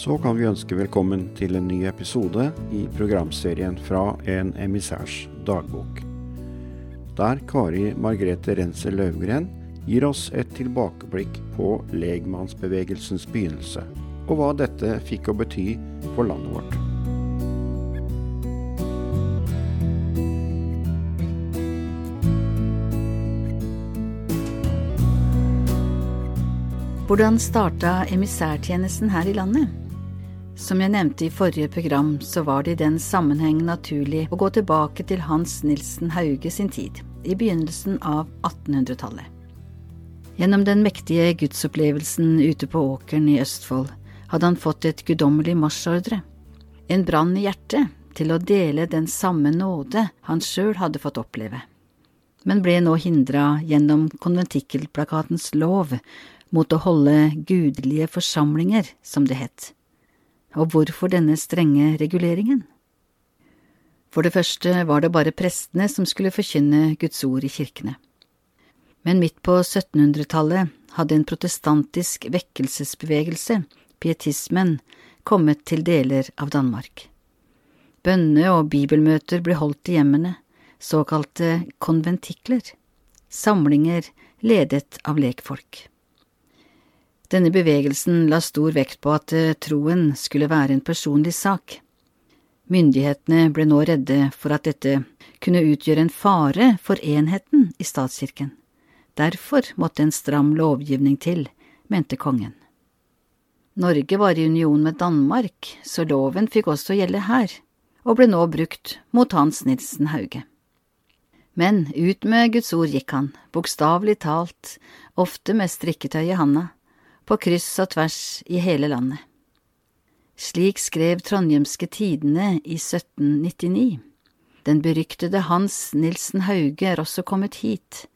så kan vi ønske velkommen til en ny episode i programserien fra En emissærs dagbok. Der Kari Margrethe Renser Løvgren gir oss et tilbakeblikk på legmannsbevegelsens begynnelse, og hva dette fikk å bety for landet vårt. Hvordan starta emissærtjenesten her i landet? Som jeg nevnte i forrige program, så var det i den sammenheng naturlig å gå tilbake til Hans Nilsen Hauge sin tid, i begynnelsen av 1800-tallet. Gjennom den mektige gudsopplevelsen ute på åkeren i Østfold hadde han fått et guddommelig marsjordre, en brann i hjertet til å dele den samme nåde han sjøl hadde fått oppleve, men ble nå hindra gjennom konventikkelplakatens lov mot å holde gudelige forsamlinger, som det het. Og hvorfor denne strenge reguleringen? For det første var det bare prestene som skulle forkynne Guds ord i kirkene. Men midt på 1700-tallet hadde en protestantisk vekkelsesbevegelse, pietismen, kommet til deler av Danmark. Bønne- og bibelmøter ble holdt i hjemmene, såkalte konventikler, samlinger ledet av lekfolk. Denne bevegelsen la stor vekt på at eh, troen skulle være en personlig sak. Myndighetene ble nå redde for at dette kunne utgjøre en fare for enheten i statskirken. Derfor måtte en stram lovgivning til, mente kongen. Norge var i union med Danmark, så loven fikk også gjelde her, og ble nå brukt mot Hans Nilsen Hauge. Men ut med Guds ord gikk han, bokstavelig talt, ofte med strikketøy i handa på kryss og tvers i hele landet. Slik skrev Trondhjemske Tidene i 1799. Den beryktede Hans Nilsen Hauge er også kommet hit,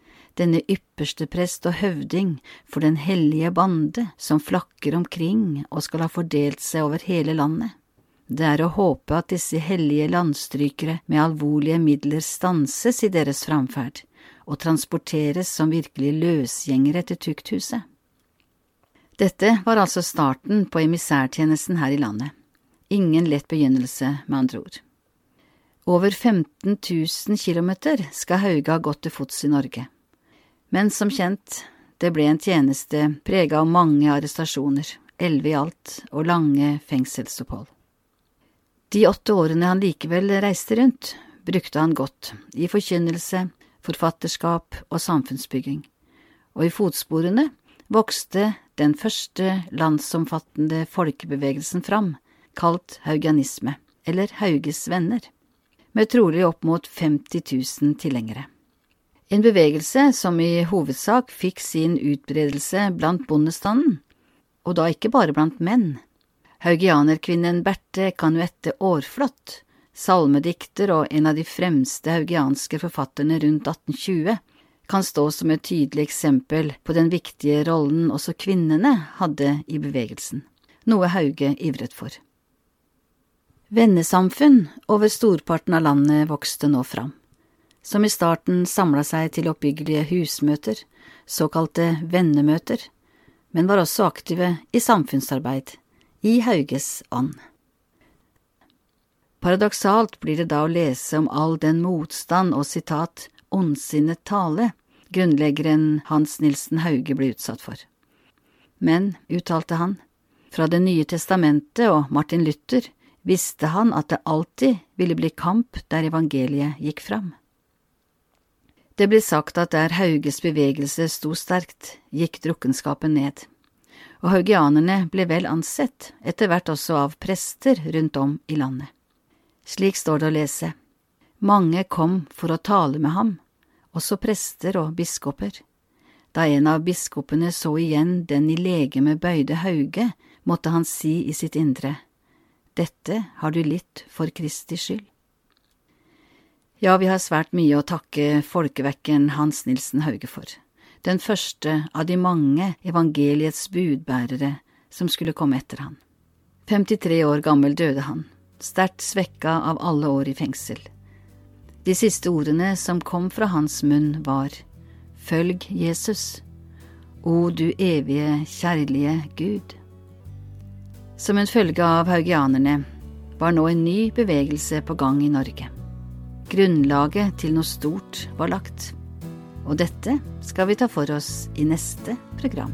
denne ypperste prest og høvding for den hellige bande som flakker omkring og skal ha fordelt seg over hele landet. Det er å håpe at disse hellige landstrykere med alvorlige midler stanses i deres framferd og transporteres som virkelig løsgjengere til tukthuset. Dette var altså starten på emissærtjenesten her i landet. Ingen lett begynnelse, med andre ord. Over 15 000 kilometer skal Hauge ha gått til fots i Norge. Men som kjent, det ble en tjeneste prega av mange arrestasjoner, elleve i alt, og lange fengselsopphold. De åtte årene han likevel reiste rundt, brukte han godt, i forkynnelse, forfatterskap og samfunnsbygging, og i fotsporene vokste den første landsomfattende folkebevegelsen fram, kalt haugianisme, eller Hauges venner, med trolig opp mot 50 000 tilhengere. En bevegelse som i hovedsak fikk sin utbredelse blant bondestanden, og da ikke bare blant menn. Haugianerkvinnen Berthe Kanuette Aarflot, salmedikter og en av de fremste haugianske forfatterne rundt 1820, kan stå som et tydelig eksempel på den viktige rollen også kvinnene hadde i bevegelsen, noe Hauge ivret for. Vennesamfunn over storparten av landet vokste nå fram, som i starten samla seg til oppbyggelige husmøter, såkalte vennemøter, men var også aktive i samfunnsarbeid, i Hauges ånd. Paradoksalt blir det da å lese om all den motstand og sitat ondsinnet tale grunnleggeren Hans Nilsen Hauge ble utsatt for. Men, uttalte han, fra Det nye testamentet og Martin Luther visste han at det alltid ville bli kamp der evangeliet gikk fram. Det blir sagt at der Hauges bevegelse sto sterkt, gikk drukkenskapen ned, og haugianerne ble vel ansett, etter hvert også av prester rundt om i landet. Slik står det å lese. Mange kom for å tale med ham, også prester og biskoper. Da en av biskopene så igjen den i legemet bøyde Hauge, måtte han si i sitt indre, Dette har du litt for Kristi skyld. Ja, vi har svært mye å takke folkevekkeren Hans Nilsen Hauge for, den første av de mange evangeliets budbærere som skulle komme etter han. 53 år gammel døde han, sterkt svekka av alle år i fengsel. De siste ordene som kom fra hans munn, var Følg Jesus, o du evige, kjærlige Gud. Som en følge av haugianerne var nå en ny bevegelse på gang i Norge. Grunnlaget til noe stort var lagt. Og dette skal vi ta for oss i neste program.